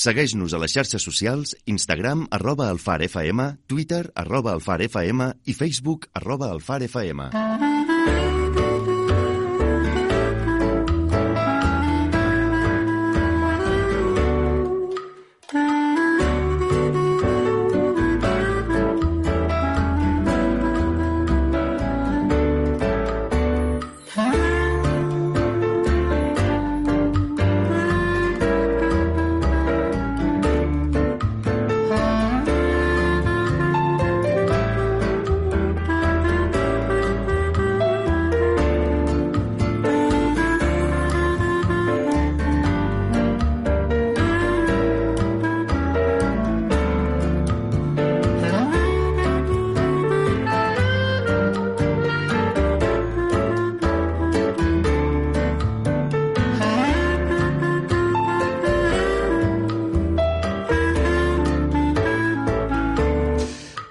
Segueix-nos a les xarxes socials, Instagram, arroba alfarfm, Twitter, arroba alfarfm i Facebook, arroba alfarfm.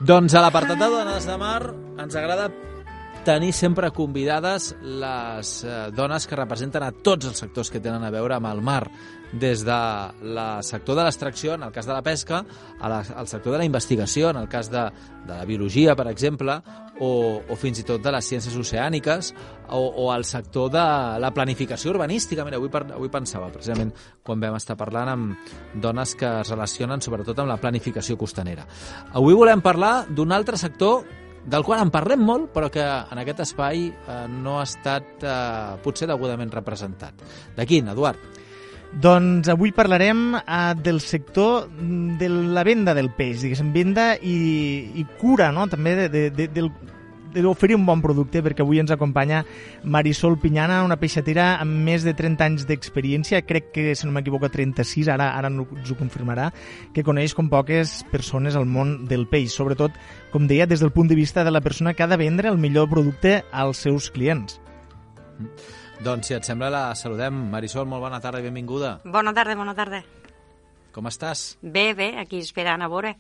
Doncs a l'apartat de Dones de Mar ens agrada tenir sempre convidades les eh, dones que representen a tots els sectors que tenen a veure amb el mar, des de la sector de l'extracció, en el cas de la pesca, a la, al sector de la investigació, en el cas de, de la biologia, per exemple, o, o fins i tot de les ciències oceàniques, o, o al sector de la planificació urbanística. Mira, avui, per, avui pensava, precisament, quan vam estar parlant amb dones que es relacionen sobretot amb la planificació costanera. Avui volem parlar d'un altre sector del qual en parlem molt, però que en aquest espai eh, no ha estat eh, potser degudament representat. De quin, Eduard? Doncs avui parlarem uh, del sector de la venda del peix, diguéssim, venda i, i cura, no?, també de, de, de, del d'oferir un bon producte perquè avui ens acompanya Marisol Pinyana, una peixatera amb més de 30 anys d'experiència, crec que, si no m'equivoco, 36, ara ara ens ho confirmarà, que coneix com poques persones al món del peix, sobretot, com deia, des del punt de vista de la persona que ha de vendre el millor producte als seus clients. Doncs, si et sembla, la saludem. Marisol, molt bona tarda i benvinguda. Bona tarda, bona tarda. Com estàs? Bé, bé, aquí esperant a veure.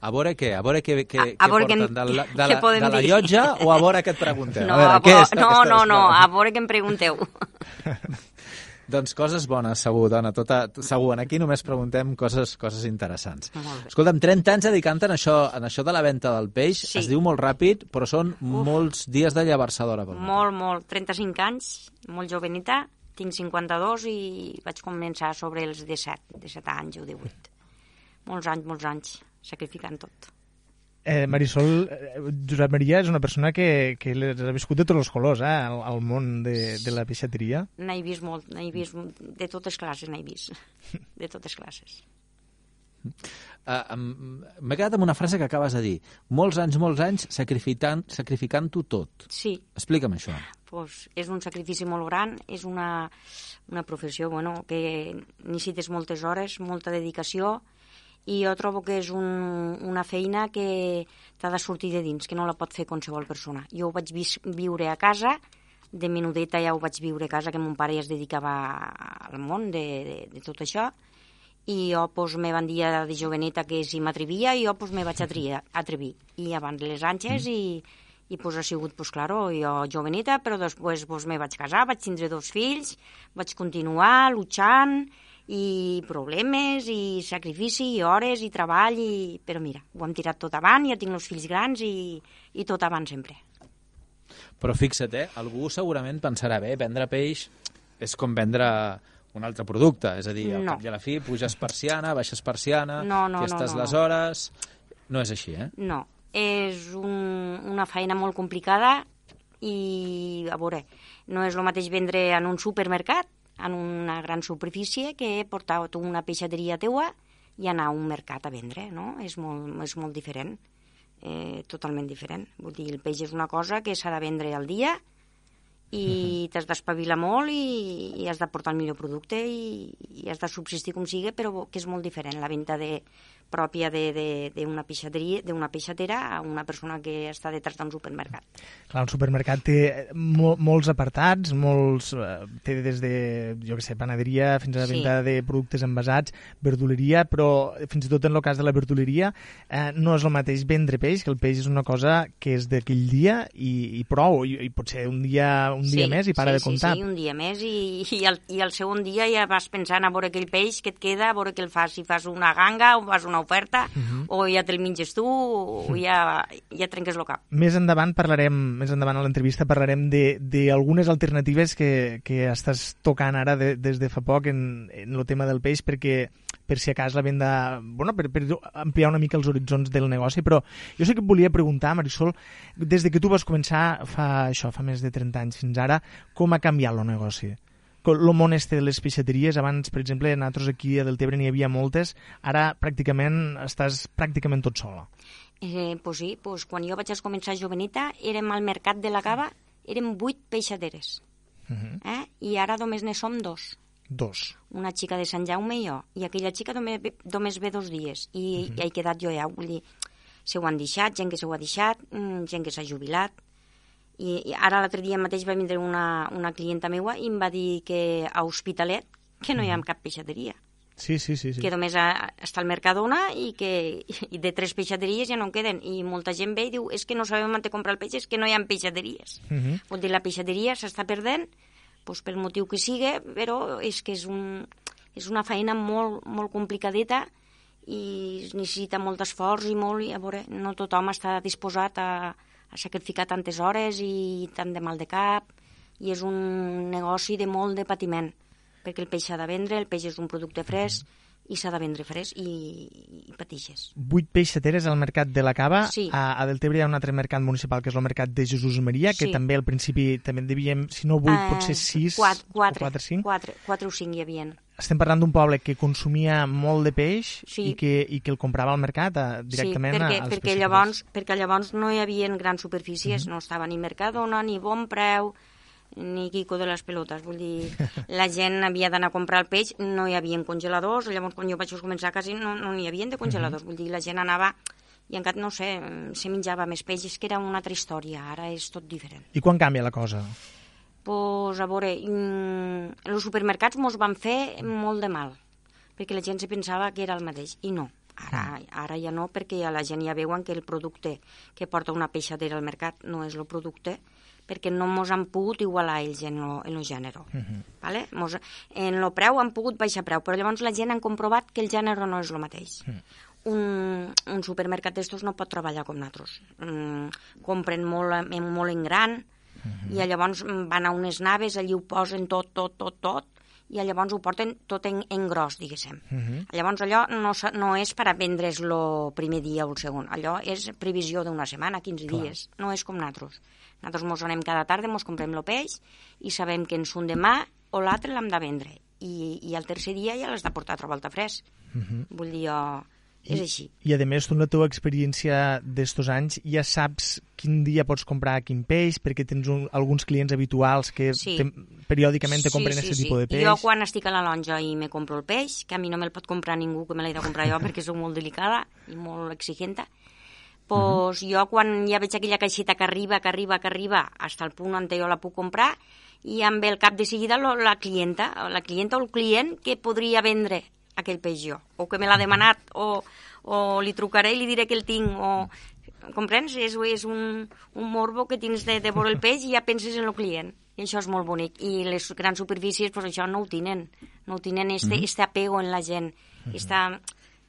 A veure què? A veure què, què, A- a què veure porten? què- de la, de la, de la llotja o a veure què et preguntem? No, a veure, a què és no, que no, no, a veure què em pregunteu. Doncs coses bones, segur, dona. Tota, segur, aquí només preguntem coses, coses interessants. Escolta'm, 30 anys dedicant-te en això, en això de la venda del peix. Sí. Es diu molt ràpid, però són molts dies de llevar-se d'hora. molt, molt, 35 anys, molt jovenita, tinc 52 i vaig començar sobre els 17, 17 anys o 18. Molts anys, molts anys, sacrificant tot. Eh, Marisol, eh, Josep Maria és una persona que, que ha viscut de tots els colors eh, al, al món de, de la peixateria. N'he vist molt, n'he vist de totes classes, n'he vist. De totes classes. Uh, M'he quedat amb una frase que acabes de dir. Molts anys, molts anys sacrificant- sacrificant-ho tot. Sí, Explica'm això. pues, és un sacrifici molt gran, és una, una professió bueno, que necessites moltes hores, molta dedicació, i jo trobo que és un, una feina que t'ha de sortir de dins, que no la pot fer qualsevol persona. Jo ho vaig viure a casa, de menudeta ja ho vaig viure a casa, que mon pare ja es dedicava al món de, de, de tot això, i jo pues, me van dir de joveneta que si m'atrevia, i jo pues, me vaig atrevir, atrevir. I abans les anxes, i, i pues, ha sigut, pues, claro, jo joveneta, però després pues, me vaig casar, vaig tindre dos fills, vaig continuar luchant, i problemes, i sacrifici, i hores, i treball, i... però mira, ho hem tirat tot avant, ja tinc els fills grans, i, i tot avant sempre. Però fixa't, eh? algú segurament pensarà, bé, vendre peix és com vendre un altre producte, és a dir, al No. cap i a la fi puges persiana, baixes persiana, No, no, no, aquestes no, les no. hores... No és així, eh? No, és un, una feina molt complicada i, a veure, no és el mateix vendre en un supermercat, en una gran superfície, que portar una peixateria teua i anar a un mercat a vendre, no? És molt, és molt diferent, eh, totalment diferent. Vull dir, el peix és una cosa que s'ha de vendre al dia i t'has d'espavilar molt i, i has de portar el millor producte i, i has de subsistir com sigui, però que és molt diferent la venda de, pròpia d'una peixateria, d'una peixatera a una persona que està detrás d'un supermercat. Clar, el supermercat té mo molts apartats, molts, eh, té des de, jo que sé, panaderia fins a la venda sí. de productes envasats, verduleria, però fins i tot en el cas de la verduleria eh, no és el mateix vendre peix, que el peix és una cosa que és d'aquell dia i, i prou, i, i potser un dia, un sí, dia més i para sí, de comptar. Sí, sí, un dia més i, i, el, i el segon dia ja vas pensant a veure aquell peix que et queda, a veure què el fas, si fas una ganga o fas una oferta, uh -huh. o ja te'l menges tu, o ja, ja trenques el cap. Més endavant parlarem, més endavant a l'entrevista parlarem d'algunes alternatives que, que estàs tocant ara de, des de fa poc en, en el tema del peix, perquè per si a cas la venda... Bueno, per, per ampliar una mica els horitzons del negoci, però jo sé que et volia preguntar, Marisol, des de que tu vas començar fa això, fa més de 30 anys fins ara, com ha canviat el negoci? El món este de les peixateries, abans, per exemple, nosaltres aquí a Deltebre n'hi havia moltes, ara pràcticament estàs pràcticament tot sola. Eh, pues sí, pues quan jo vaig començar jovenita, érem al mercat de la Cava, érem vuit peixateres. Uh -huh. eh? I ara només ne som dos. Dos. Una xica de Sant Jaume i jo. I aquella xica només, només ve dos dies. I, uh -huh. i he quedat jo ja. Vull dir, se ho han deixat, gent que se ho ha deixat, mm, gent que s'ha jubilat, i, i ara l'altre dia mateix va vindre una, una clienta meua i em va dir que a Hospitalet que no hi ha cap peixateria. Sí, sí, sí, sí. Que només ha, està al Mercadona i que i de tres peixateries ja no en queden. I molta gent ve i diu, és que no sabem on comprar el peix, és que no hi ha peixateries. Uh -huh. Vol dir, la peixateria s'està perdent doncs, pel motiu que sigui, però és que és, un, és una feina molt, molt complicadeta i necessita molt esforç i molt, i a veure, no tothom està disposat a, a sacrificar tantes hores i tant de mal de cap, i és un negoci de molt de patiment, perquè el peix s'ha de vendre, el peix és un producte fresc, i s'ha de vendre fresc i, i patixes. Vuit peixateres al mercat de la Cava. Sí. A, a Deltebre hi ha un altre mercat municipal, que és el mercat de Jesús Maria, que Sí. també al principi també devíem, si no vuit, Eh, potser sis Quatre, o quatre, quatre, cinc. quatre, quatre o cinc hi havia. Estem parlant d'un poble que consumia molt de peix Sí. i, que, i que el comprava al mercat eh, directament sí, perquè, a, als perquè llavors, perquè llavors no hi havia grans superfícies, no estava ni Mercadona, ni Bon Preu, ni Quico de les pelotes. Vull dir, la gent havia d'anar a comprar el peix, no hi havia congeladors, llavors quan jo vaig començar quasi no no n'hi havia de congeladors. Vull dir, la gent anava i encara, no sé, se menjava més peix, és que era una altra història, ara és tot diferent. I quan canvia la cosa? Pues, a veure, mm, els supermercats mos van fer molt de mal, perquè la gent se pensava que era el mateix, i no. Ara, ara ja no, perquè ja la gent ja veuen que el producte que porta una peixatera al mercat no és el producte, perquè no mos han pogut igualar ells en lo, en lo gènere. Uh -huh. vale? mos, en lo preu han pogut baixar preu, però llavors la gent han comprovat que el gènere no és el mateix. Uh -huh un, un supermercat d'estos no pot treballar com nosaltres. Mm, compren molt, molt en gran uh -huh. i llavors mm, van a unes naves, allí ho posen tot, tot, tot, tot, i llavors ho porten tot en, en gros, diguéssim. Uh -huh. Llavors allò no, no és per a vendre's el primer dia o el segon, allò és previsió d'una setmana, 15 Clar. dies, no és com nosaltres. Nosaltres mos anem cada tarda, mos comprem el peix i sabem que ens un demà o l'altre l'hem de vendre. I, I el tercer dia ja l'has de portar a altra volta fresc. Uh -huh. Vull dir, jo, és així. I a més, tu amb la teva experiència d'estos anys ja saps quin dia pots comprar quin peix, perquè tens un, alguns clients habituals que Sí. te, periòdicament te compren aquest tipus de peix. Jo quan estic a la lonja i me compro el peix, que a mi no me'l pot comprar ningú, que me l'he de comprar jo perquè sóc molt delicada i molt exigenta, pues Mhm. jo quan ja veig aquella caixeta que arriba, que arriba, que arriba, fins al punt on jo la puc comprar, i em ve el cap de seguida la clienta, la clienta o el client que podria vendre aquell peix jo, o que me l'ha demanat, o, o li trucaré i li diré que el tinc, o... Comprens? És, és un, un morbo que tens de, de veure el peix i ja penses en el client. I això és molt bonic. I les grans superfícies, pues això no ho tenen. No ho tenen este, Mhm. este apego en la gent. Esta,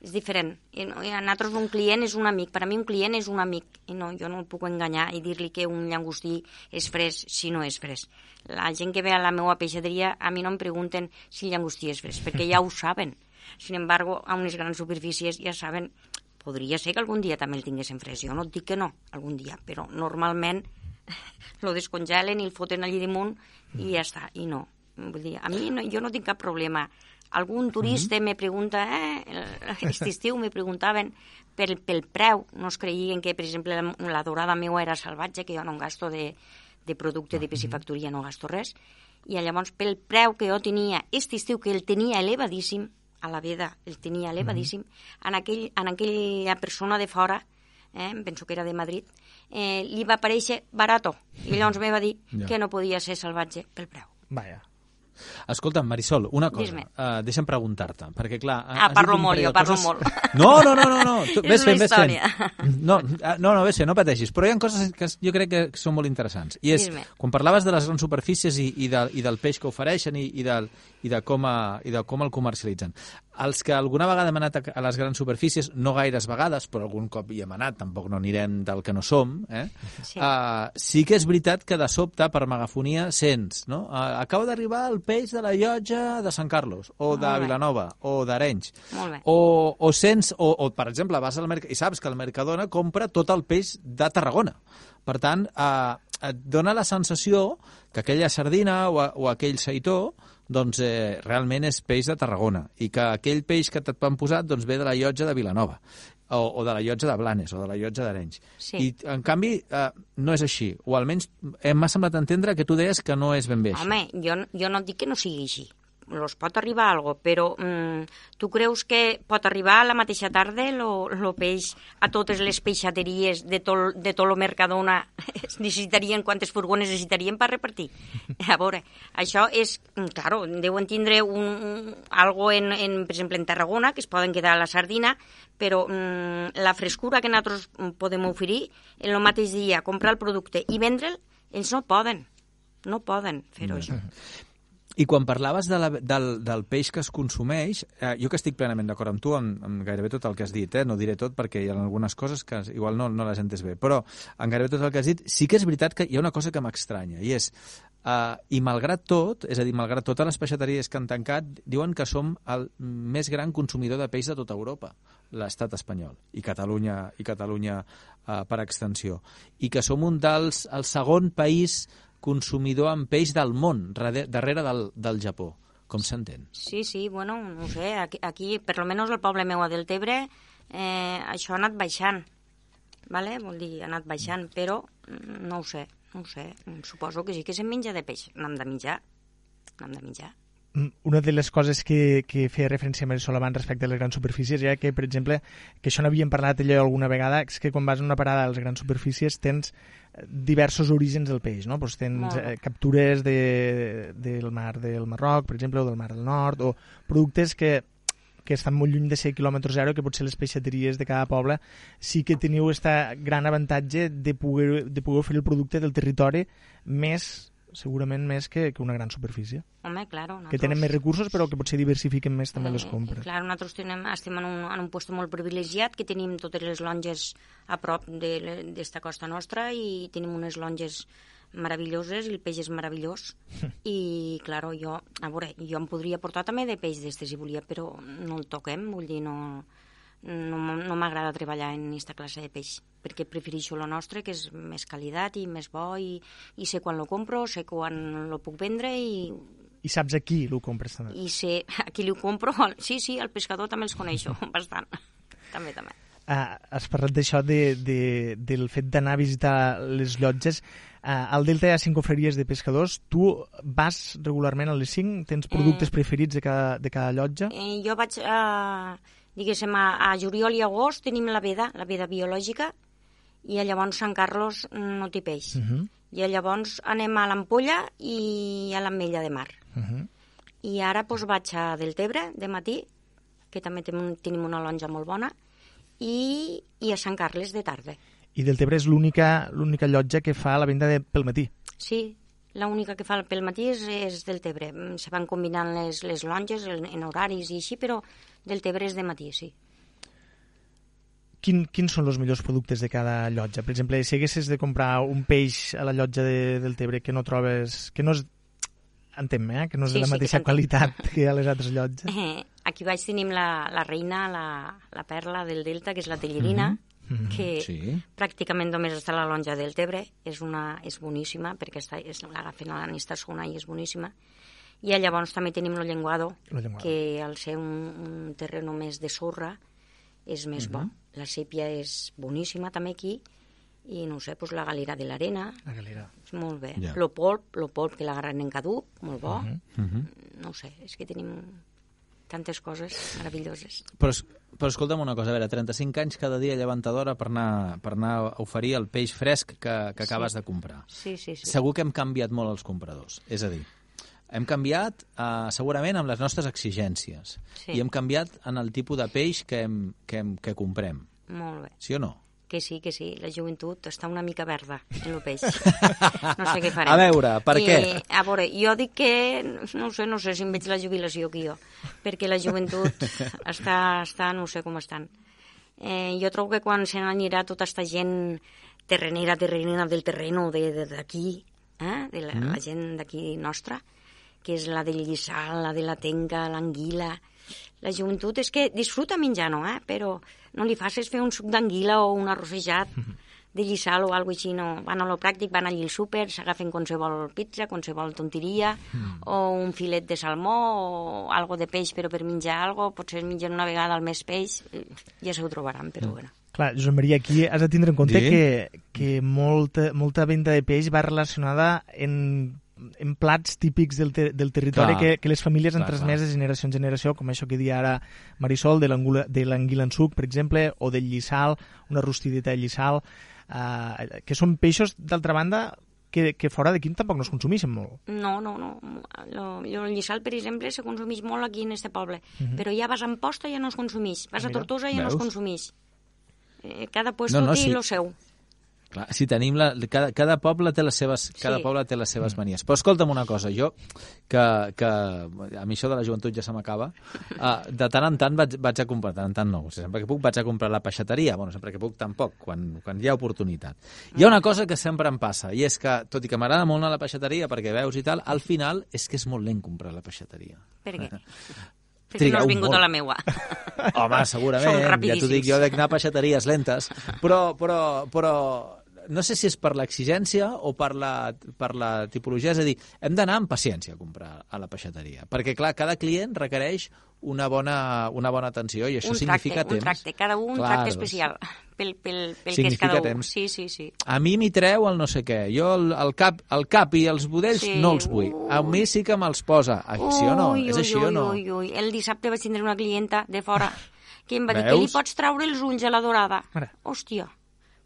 és diferent. I, no, I a nosaltres un client és un amic. Per a mi un client és un amic. I no, jo no el puc enganyar i dir-li que un llangostí és fresc si no és fresc. La gent que ve a la meva peixateria a mi no em pregunten si el llangostí és fresc, perquè ja ho saben. Sin embargo, a unes grans superfícies ja saben podria ser que algun dia també el tinguessin fresc. Jo no et dic que no, algun dia, però normalment lo descongelen i el foten allí damunt i ja està, i no. Vull dir, a mi no, jo no tinc cap problema. Algun turista me pregunta, eh, aquest estiu me preguntaven pel, pel preu, no es creien que, per exemple, la, la dorada meua era salvatge, que jo no gasto de, de producte de piscifactoria, no gasto res, i llavors pel preu que jo tenia, aquest estiu que el tenia elevadíssim, a la veda el tenia elevadíssim, en, aquell, en aquella persona de fora, eh, penso que era de Madrid, eh, li va aparèixer barato. I llavors me va dir Ja. que no podia ser salvatge pel preu. Vaja. Escolta'm, Marisol, una cosa. Uh, deixa'm preguntar-te, perquè clar... Ah, parlo molt, jo parlo coses- molt. No, no, no, no, no. Tu, És ves fent, ves fent. No, ah, no, no, ves fent, no pateixis. Però hi ha coses que jo crec que són molt interessants. I és, quan parlaves de les grans superfícies i, i, de, i del peix que ofereixen i, i, del, i, de com a, i de com el comercialitzen. Els que alguna vegada hem anat a, les grans superfícies, no gaires vegades, però algun cop hi hem anat, tampoc no anirem del que no som, eh? Sí. Uh, sí que és veritat que de sobte, per megafonia, sents, no? Uh, acaba d'arribar el peix de la llotja de Sant Carlos, o de Molt bé. Vilanova, o d'Arenys. O, o sents, o, o per exemple, vas al mercat i saps que el Mercadona compra tot el peix de Tarragona. Per tant, eh, et dona la sensació que aquella sardina o, o aquell seitó doncs eh, realment és peix de Tarragona i que aquell peix que et van posar doncs, ve de la llotja de Vilanova o, o de la llotja de Blanes o de la llotja d'Arenys. Sí. I, en canvi, eh, no és així. O almenys eh, m'ha semblat entendre que tu deies que no és ben bé així. Home, jo, jo no dic que no sigui així. Los pot arribar algo, però mm, tu creus que pot arribar a la mateixa tarda lo peix a totes les peixateries de tot, de tot lo Mercadona necessitarien, quantes furgones necessitarien per repartir? A veure, això és, mm, claro, deuen tindre un, algo en, en, per exemple, en Tarragona, que es poden quedar a la sardina, però mm, la frescura que nosaltres podem oferir en el mateix dia, comprar el producte i vendre'l, ells no poden. No poden fer-ho, això. I quan parlaves de la, del, del peix que es consumeix, eh, jo que estic plenament d'acord amb tu, amb, amb gairebé tot el que has dit, eh? no diré tot perquè hi ha algunes coses que igual no, no les entes bé, però en gairebé tot el que has dit, sí que és veritat que hi ha una cosa que m'estranya, i és, eh, i malgrat tot, és a dir, malgrat totes les peixateries que han tancat, diuen que som el més gran consumidor de peix de tota Europa, l'estat espanyol, i Catalunya, i Catalunya eh, per extensió, i que som un dels, el segon país consumidor en peix del món, darrere del, del Japó. Com s'entén? Sí, sí, bueno, no sé, aquí, aquí per lo menos el poble meu a Deltebre, eh, això ha anat baixant, vale? vol dir, ha anat baixant, però no ho sé, no ho sé, suposo que sí que se'n menja de peix, n'hem de menjar, n'hem de menjar. Mm, una de les coses que, que feia referència a Marisol abans respecte a les grans superfícies era que, per exemple, que això n'havíem parlat allò alguna vegada, és que quan vas a una parada a les grans superfícies tens eh, diversos orígens del peix, no? Pues tens Molt bé. eh, captures de, del mar del Marroc, per exemple, o del mar del Nord, o productes que que estan molt lluny de ser quilòmetre zero, que potser les peixateries de cada poble sí que teniu aquest gran avantatge de poder, de poder oferir el producte del territori més, segurament més que, que una gran superfície. Home, claro, Que tenen més recursos però que potser diversifiquen més també les compres. Clar, nosaltres tenem, estem en un, en un lloc molt privilegiat, que tenim totes les longes a prop de- d'esta costa nostra i tenim unes longes meravelloses i el peix és meravellós i, claro, jo, a veure, jo em podria portar també de peix d'estes si volia, però no el toquem, vull dir, no, no, no m'agrada treballar en aquesta classe de peix, perquè prefereixo el nostre, que és més qualitat i més bo, i, i sé quan lo compro, sé quan lo puc vendre i, I saps a qui l'ho compres també. i sé a qui li ho compro. Sí, sí, el pescador també els coneixo, bastant. també, també. Ah, has parlat d'això de, de, del fet d'anar a visitar les llotges. Ah, al Delta hi ha cinc confraries de pescadors. Tu vas regularment a les cinc? Tens productes preferits de cada, de cada llotja? Eh, jo vaig, a, diguéssim, a, a juliol i agost tenim la veda, la veda biològica, i a llavors Sant Carlos no té peix. Uh -huh. I llavors anem a l'Ampolla i a l'Ametlla de Mar. Uh -huh. I ara doncs, vaig a Deltebre, de matí, que també tenim, tenim una lonja molt bona, i, i a Sant Carles de tarda. I Deltebre és l'única llotja que fa la venda de, pel matí. Sí, l'única que fa pel matí és, és del Tebre. Mm, Se van combinant les, les longes en, en horaris i així, però del Tebre és de matí, sí. Quin, quins són els millors productes de cada llotja? Per exemple, si haguessis de comprar un peix a la llotja de, del Tebre que no trobes... que no és entenc eh? que no és Sí, de la sí, que mateixa t'entenc. qualitat que a les altres llotges. Eh, aquí baix tenim la, la reina, la, la perla del Delta, que és la tellerina, Mhm. que Sí. pràcticament només està a la lonja del Tebre. És, una, és boníssima, perquè està, és, l'agafen a la nista zona i és boníssima. I llavors també tenim el llenguado, Lo llenguado. que al ser un, un terreno més de sorra és més bo. La sèpia és boníssima també aquí, i no sé, doncs la galera de l'arena, La galera. és molt bé. Ja. Lo polp, lo polp que l'agarren en caduc, molt bo. Uh -huh. No ho sé, és que tenim... tantes coses meravelloses. Però, però escolta'm una cosa, a veure, 35 anys cada dia llevantadora per anar, per anar a oferir el peix fresc que, que Sí. acabes de comprar. Sí, sí, sí. Segur que hem canviat molt els compradors. És a dir, hem canviat eh, segurament amb les nostres exigències Sí. i hem canviat en el tipus de peix que, hem, que, hem, que comprem. Molt bé. Sí o no? Que sí, que sí, la joventut està una mica verda en el peix. No sé què farem. A veure, per I, què? A veure, jo dic que, no sé, no sé si em veig la jubilació que jo, perquè la joventut està, està, no sé com estan. Eh, jo trobo que quan se n'anirà tota esta gent terrenera, terrenera del terreno de- de- d'aquí, eh? de la, Mm. la gent d'aquí nostra, que és la del lliçal, la de la tenca, l'anguila... La joventut és que disfruta menjant, eh? però no li facis fer un suc d'anguila o un arrossejat de lliçal o alguna així, no. Van a lo pràctic, van allí al súper, s'agafen qualsevol pizza, qualsevol tonteria, o un filet de salmó, o algo de peix, però per menjar algo, potser mengen una vegada al mes peix, ja se ho trobaran, però bueno. Clar, Josep Maria, aquí has de tindre en compte Sí. que, que molta, molta venda de peix va relacionada en, en plats típics del, ter del territori Clar. que, que les famílies han Clar, transmès de generació en generació, com això que dia ara Marisol, de l'anguila en suc, per exemple, o del lliçal, una rostideta de lliçal, eh, que són peixos, d'altra banda, que, que fora d'aquí tampoc no es consumeixen molt. No, no, no. Lo, jo, el lliçal, per exemple, se consumeix molt aquí en este poble, però ja vas a Amposta i ja no es consumeix, vas a Mira, Tortosa i ja no es consumeix. Eh, cada puesto No, no, té sí. lo seu. Clar, si tenim la, cada, cada poble té les seves, cada Sí. poble té les seves manies. Però escolta'm una cosa, jo, que, que a mi això de la joventut ja se m'acaba, uh, de tant en tant vaig, vaig a comprar, tant en tant no, o sigui, sempre que puc vaig a comprar la peixateria, bueno, sempre que puc tampoc, quan, quan hi ha oportunitat. Hi ha una cosa que sempre em passa, i és que, tot i que m'agrada molt anar a la peixateria perquè veus i tal, al final és que és molt lent comprar la peixateria. Per què? Trigueu no has vingut molt. a la meua. Home, segurament, ja t'ho dic, jo dec anar a peixateries lentes, però, però, però no sé si és per l'exigència o per la, per la tipologia, és a dir, hem d'anar amb paciència a comprar a la peixateria, perquè, clar, cada client requereix una bona, una bona atenció i això un significa tracte, temps. un tracte, cada un un Clar, tracte doncs, especial pel, pel, pel que és Significa cada un. temps. Sí, sí, sí. A mi m'hi treu el no sé què. Jo el, el, cap, el cap i els budells Sí. no els vull. A mi sí que me'ls posa. Ah, sí o no? Ui, és ui, així ui, o no? Ui, ui. El dissabte vaig tindre una clienta de fora que em va dir que Veus? li pots traure els ulls a la dorada. Mare. Hòstia,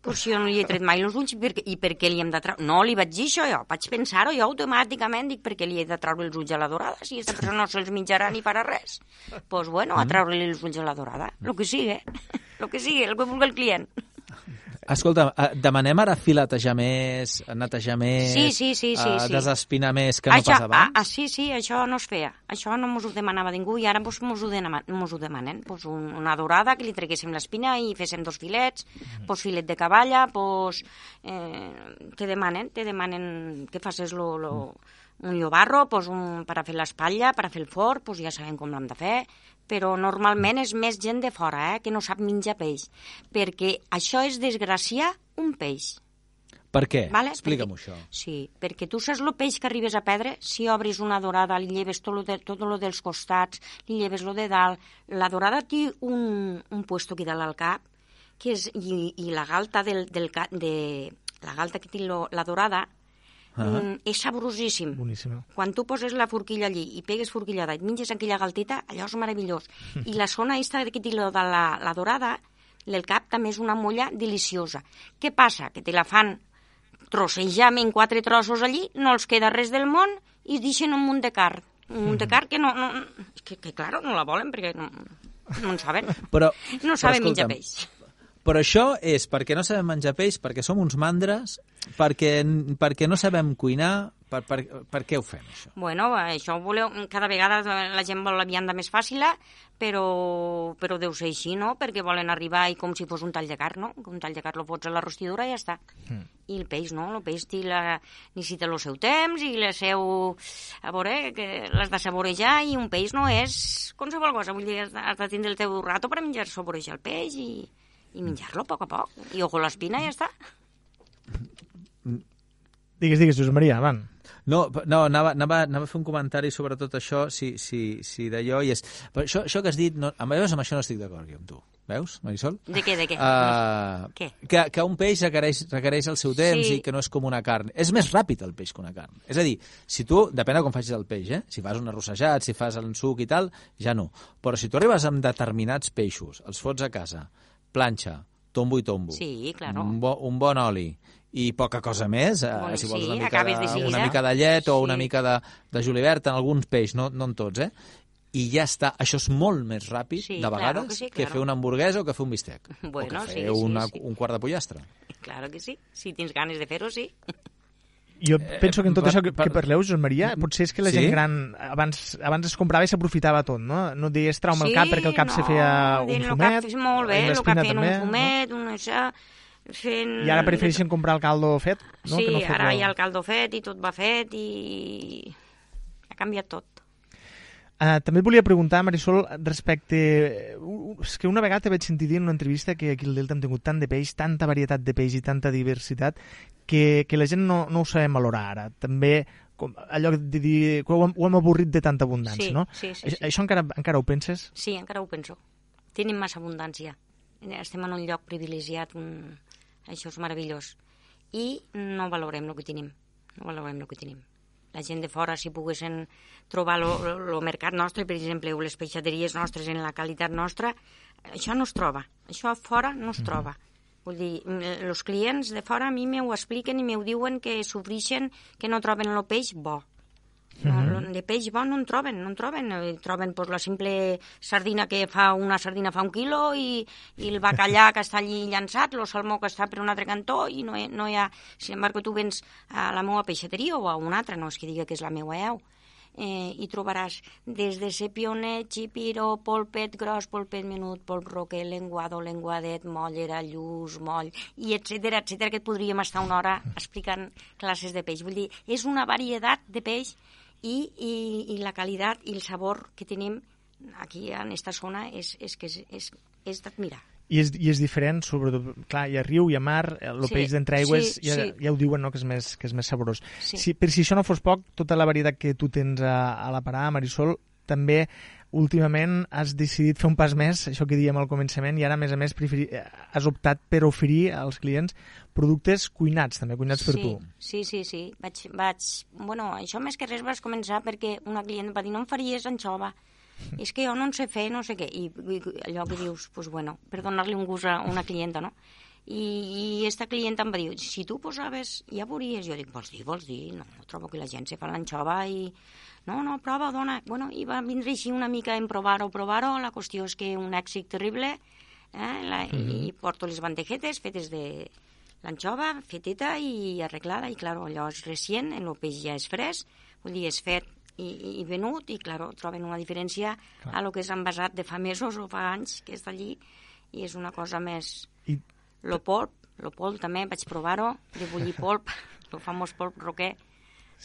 però si jo no li he tret mai els ulls, per i per què li hem de treure? No, li vaig dir això jo, vaig pensar-ho jo automàticament, dic, per què li he de treure els ulls a la dorada si aquesta persona no se'ls menjarà ni farà res? Doncs pues bueno, Mm. a treure-li els ulls a la dorada, lo que sigui, lo que sigui, el que vulgui el client. Escolta, eh, demanem ara filetejar més, netejar més, Sí, sí, sí, sí, sí. desespinar més que no això, pas abans? Ah, ah, sí, sí, això no es feia. Això no mos ho demanava ningú i ara pues, mos, ho demana, mos ho demanen. Pues un, una dorada, que li treguéssim l'espina i féssim dos filets, pues filet de cavalla, pues, eh, te demanen, te demanen que facis lo, lo, un llobarro pues un, per a fer l'espatlla, per a fer el forn, pues ja sabem com l'hem de fer, però normalment és més gent de fora, eh, que no sap menjar peix, perquè això és desgraciar un peix. Per què? Vale? Explica'm perquè, això. Sí, perquè tu saps el peix que arribes a perdre? Si obris una dorada, li lleves tot lo, de, tot lo dels costats, li lleves lo de dalt. La dorada té un, un puesto aquí dalt al cap, que és, i, i la galta del, del, de, la galta que té lo, la dorada, Ah. mm, és saborosíssim. Boníssima. Quan tu poses la forquilla allí i pegues forquillada i et menges aquella galtita, allò és meravellós. I la zona aquesta que de la, la dorada, el cap també és una molla deliciosa. Què passa? Que te la fan trossejam en quatre trossos allí, no els queda res del món i deixen un munt de carn. Un munt de carn que no... no que, que claro, no la volen perquè no, no en saben. Però, No però saben menjar escolta'm, peix. Però això és perquè no sabem menjar peix, perquè som uns mandres, perquè, perquè no sabem cuinar, per, per, per què ho fem, això? Bueno, això ho voleu, cada vegada la gent vol la vianda més fàcil, però, però deu ser així, no? Perquè volen arribar i com si fos un tall de carn, no? Un tall de carn lo fots a la rostidura i ja està. Mm. I el peix, no? El peix té la, necessita el seu temps i la seu... A veure, que l'has de saborejar i un peix no és qualsevol cosa. Vull dir, has de, has de tindre el teu rato per menjar, saborejar el peix i, i menjar-lo a poc a poc. I ojo l'espina i ja està. Digues, digues, Josep Maria, avant. No, no anava, anava, anava a fer un comentari sobre tot això, si, si, si d'allò hi és... Però això, això que has dit, no, amb, veus, amb això no estic d'acord jo amb tu. Veus, Marisol? De què, de què? Uh, Què? Que, que un peix requereix, requereix el seu temps Sí. i que no és com una carn. És més ràpid el peix que una carn. És a dir, si tu, depèn de com facis el peix, eh? si fas un arrossejat, si fas el suc i tal, ja no. Però si tu arribes amb determinats peixos, els fots a casa, planxa, tombo i tombo, Sí, claro. un, bo, un bon oli i poca cosa més, eh, si vols sí, una, mica de una mica de llet o una Sí. mica de, de julivert en alguns peix, no, no en tots, eh? I ja està. Això és molt més ràpid, Sí, de claro vegades, que sí, que claro. fer una hamburguesa o que fer un bistec. Bueno, o que sí, fer sí, una, sí. un quart de pollastre. Claro que sí. Si tens ganes de fer-ho, sí. Jo penso que en tot per- això que, per- que parleu, Josep Maria, potser és que la Sí? gent gran abans, abans es comprava i s'aprofitava tot, no? No deies trauma al sí, cap perquè el cap no, se feia un el fumet, Cap, és molt bé, el l'espina cap fent també, un fumet, un això, fent... no? I ara prefereixen comprar el caldo fet, no? Sí, que no ara fer-lo. hi ha el caldo fet i tot va fet i ha canviat tot. Uh, també et volia preguntar, Marisol, respecte... uh, És que una vegada vaig sentir dir en una entrevista que aquí al Delta hem tingut tant de peix, tanta varietat de peix i tanta diversitat, que, que la gent no, no ho sabem valorar ara. També com, allò de dir que ho hem, ho hem avorrit de tanta abundància, Sí, no? sí, sí, sí. això encara, encara ho penses? Sí, encara ho penso. Tenim massa abundància. Estem en un lloc privilegiat, un... això és meravellós. I no valorem el que tenim. No valorem el que tenim. La gent de fora, si poguessin trobar el mercat nostre, per exemple, o les peixateries nostres en la qualitat nostra, això no es troba. Això fora no es troba. Vull dir, els clients de fora a mi m'ho expliquen i m'ho diuen que sofrixen, que no troben el peix bo. No, lo- de peix bo no en troben, no en troben. Eh, Troben pues, la simple sardina que fa una sardina fa un quilo i, i el bacallà que està allí llançat, el salmó que està per un altre cantó i no hi, no hi ha... Sin embargo, tu vens a la meva peixateria o a una altra, no és que diga que és la meva eu, eh, i trobaràs des de sepionet, xipiro, polpet gros, polpet menut, polp roquer, lenguado, lenguadet, mollera, lluç, moll, i etc etc que et podríem estar una hora explicant classes de peix. Vull dir, és una varietat de peix i, i, i la qualitat i el sabor que tenim aquí en esta zona és, és que és, és, és d'admirar. I és, I és diferent, sobretot, clar, hi ha riu, hi ha mar, el Sí, peix d'entre aigües, sí, ja, sí. ja ho diuen, no?, que és més, que és més saborós. Sí. Si, per si això no fos poc, tota la varietat que tu tens a, a la parada, Marisol, també últimament has decidit fer un pas més, això que dèiem al començament, i ara, a més a més, preferi, has optat per oferir als clients productes cuinats, també, cuinats per sí, tu. Sí, sí, sí. Vaig, vaig... Bueno, això més que res vas començar perquè una client va dir no em faries anxova. És que jo no en sé fer, no sé què. I, i allò que dius, pues bueno, per donar-li un gust a una clienta, no? I, i esta clienta em va dir, si tu posaves, ja veuries. Jo dic, vols dir, vols dir? No, trobo que la gent se fa l'anxova i... No, no, prova, dona. Bueno, i va vindre així una mica en provar-ho, provar-ho. La qüestió és que un èxit terrible. Eh? La, I porto les bandejetes fetes de, l'anxova feteta i arreglada, i claro, allò és recient, el peix ja és fresc, vull dir, és fet i, i venut, i claro, troben una diferència Clar. a lo que és envasat de fa mesos o fa anys que està allí, i és una cosa més... I Lo polp, lo polp també, vaig provar-ho, de bullir polp, el famós polp roquer,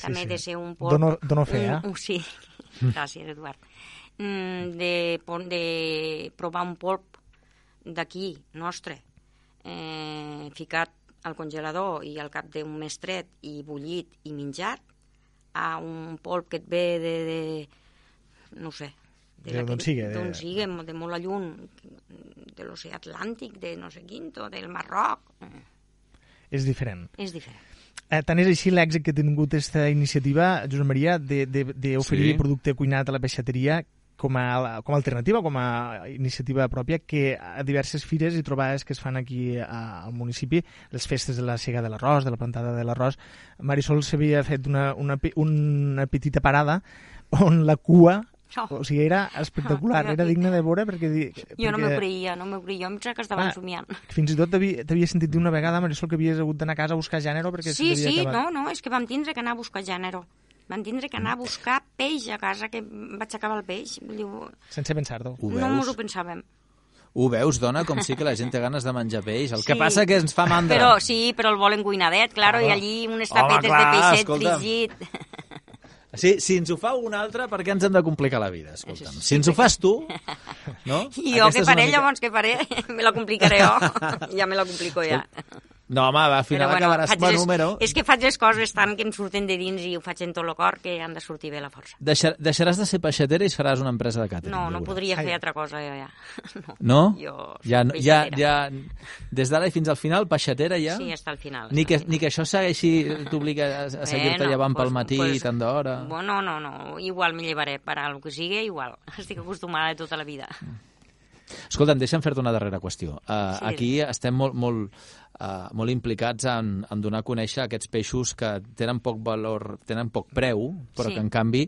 també sí. de ser un polp... Dono- dono fe, eh? un, un, sí, gràcies, Eduard. Mm, de, de provar un polp d'aquí, nostre, eh, ficat al congelador i al cap d'un mestret i bullit i menjat, a un polp que et ve de... de no sé, De d'on sigui, de- D'on sigui, de molt a lluny, de l'oceà Atlàntic, de no sé quin, o del Marroc. És diferent. és diferent. Eh, tant és així l'èxit que ha tingut aquesta iniciativa, Josep Maria, d'oferir Sí. producte cuinat a la peixateria com a, com a alternativa, com a iniciativa pròpia, que a diverses fires i trobades que es fan aquí a, al municipi, les festes de la Sega de l'arròs, de la plantada de l'arròs, Marisol s'havia fet una, una, una petita parada on la cua, Oh. o sigui, era espectacular, Oh, era digna de veure perquè... Jo no perquè- m'ho creia, no m'ho creia, jo em pensava que estaven Ah, somiant. Fins i tot t'havia sentit dir una vegada, Marisol, que havies hagut d'anar a casa a buscar gènere perquè Sí, sí, acabat. no, no, és que vam tindre que anar a buscar gènere. Vam tindre que anar a buscar peix a casa, que vaig acabar el peix. Dir, Sense pensar-ho. Ho no mos ho pensàvem. Ho veus, dona, com sí que la gent té ganes de menjar peix. El que Sí. passa que ens fa mandra. Però sí, però el volen cuinadet, claro, Claro. i allí unes Home, tapetes clar, de peixet escolta'm. fregit. Sí, si ens ho fa un altre, per què ens hem de complicar la vida? Escolta'm. Si ens ho fas tu, no? I jo què faré, mica- llavors, què faré? Me la complicaré jo. ja me la complico ja. No, home, al final Però, acabaràs a les- número. És que faig les coses tant que em surten de dins i ho faig en tot el cor que han de sortir bé la força. Deixar, deixaràs de ser peixatera i faràs una empresa de càtering. No, no veuràs. podria Ai. fer altra cosa, jo ja. No. No? Jo ja, ja, ja, des d'ara i fins al final, peixatera ja? Sí, està al final. Ni que, al final. ni que això segueixi, t'obliga a, a seguir-te Bueno, llevant pel pues- matí pues- tant d'hora. Bueno, no, no, igual me llevaré per a lo que sigui, igual. Estic acostumada de tota la vida. Escolta'm, deixa'm fer-te una darrera qüestió. Uh, Sí. aquí estem molt, molt, uh, molt implicats en, en donar a conèixer aquests peixos que tenen poc valor, tenen poc preu, però Sí. que en canvi,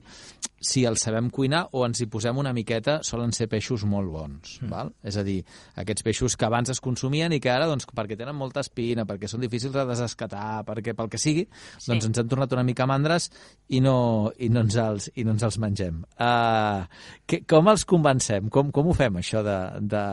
si els sabem cuinar o ens hi posem una miqueta, solen ser peixos molt bons. Mm. Val? És a dir, aquests peixos que abans es consumien i que ara, doncs, perquè tenen molta espina, perquè són difícils de desescatar, perquè pel que sigui, Sí. doncs ens han tornat una mica mandres i no, i no, ens, els, i no ens els mengem. Uh, que, com els convencem? Com, com ho fem, això de, de,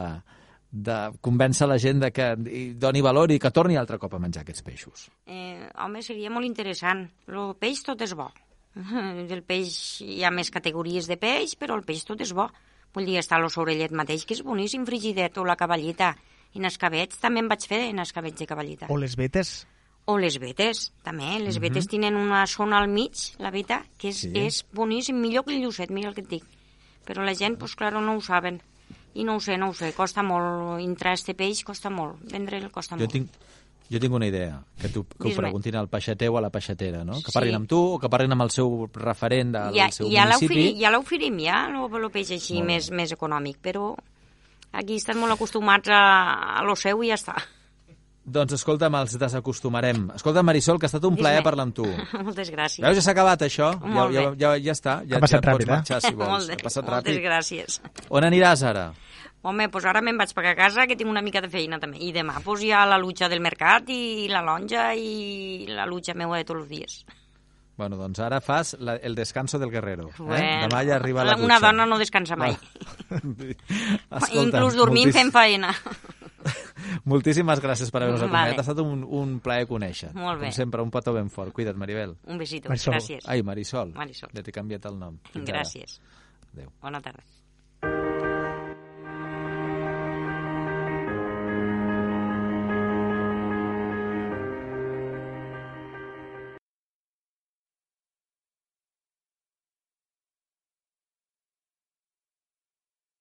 de convèncer la gent de que hi doni valor i que torni altre cop a menjar aquests peixos? Eh, home, seria molt interessant. El peix tot és bo. Del peix hi ha més categories de peix, però el peix tot és bo. Vull dir, està l'osorellet mateix, que és boníssim, frigidet, o la cavalleta. I en escabets també en vaig fer, en escabets de cavalleta. O les vetes. O les vetes, també. Les vetes tenen una zona al mig, la veta, que és, Sí. és boníssim, millor que el llucet, mira el que et dic. Però la gent, pues, claro, no ho saben. I no ho sé, no ho sé, costa molt. Entrar a este peix costa molt, vendre'l costa Jo molt. tinc, jo tinc una idea, que, tu, que ho preguntin al peixater o a la peixatera, no? Que Sí. parlin amb tu o que parlin amb el seu referent del ja, seu ja municipi. ja l'oferim, ja, el peix així més, més econòmic, però aquí estan molt acostumats a, a lo seu i ja està. Doncs escolta'm, els desacostumarem. Escolta, Marisol, que ha estat un plaer parlar amb tu. Moltes gràcies. Veus, ja s'ha acabat això. Ja, Molt ja, bé. ja, ja està. Ja, Ha passat ja ràpid, pots eh? marxar, si vols. Molt Ha passat moltes ràpid. gràcies. On aniràs ara? Home, doncs ara me'n vaig pagar a casa, que tinc una mica de feina també. I demà pues, hi ha la lucha del mercat i la lonja i la lucha meua de tots els dies. Bueno, doncs ara fas la, el descanso del guerrero. Eh? Bueno, Demà ja arriba la Una dutxa. dona no descansa mai. Escolta'm, Inclús dormint moltíssim- fent feina. Moltíssimes gràcies per haver-nos Vale. acompanyat. Ha estat un, un plaer conèixer. Molt bé. Com sempre, un petó ben fort. Cuida't, Maribel. Un besito. Marisol. Gràcies. Ai, Marisol. Marisol. Ja t'he canviat el nom. Fins ara. Gràcies. Adéu. Bona tarda.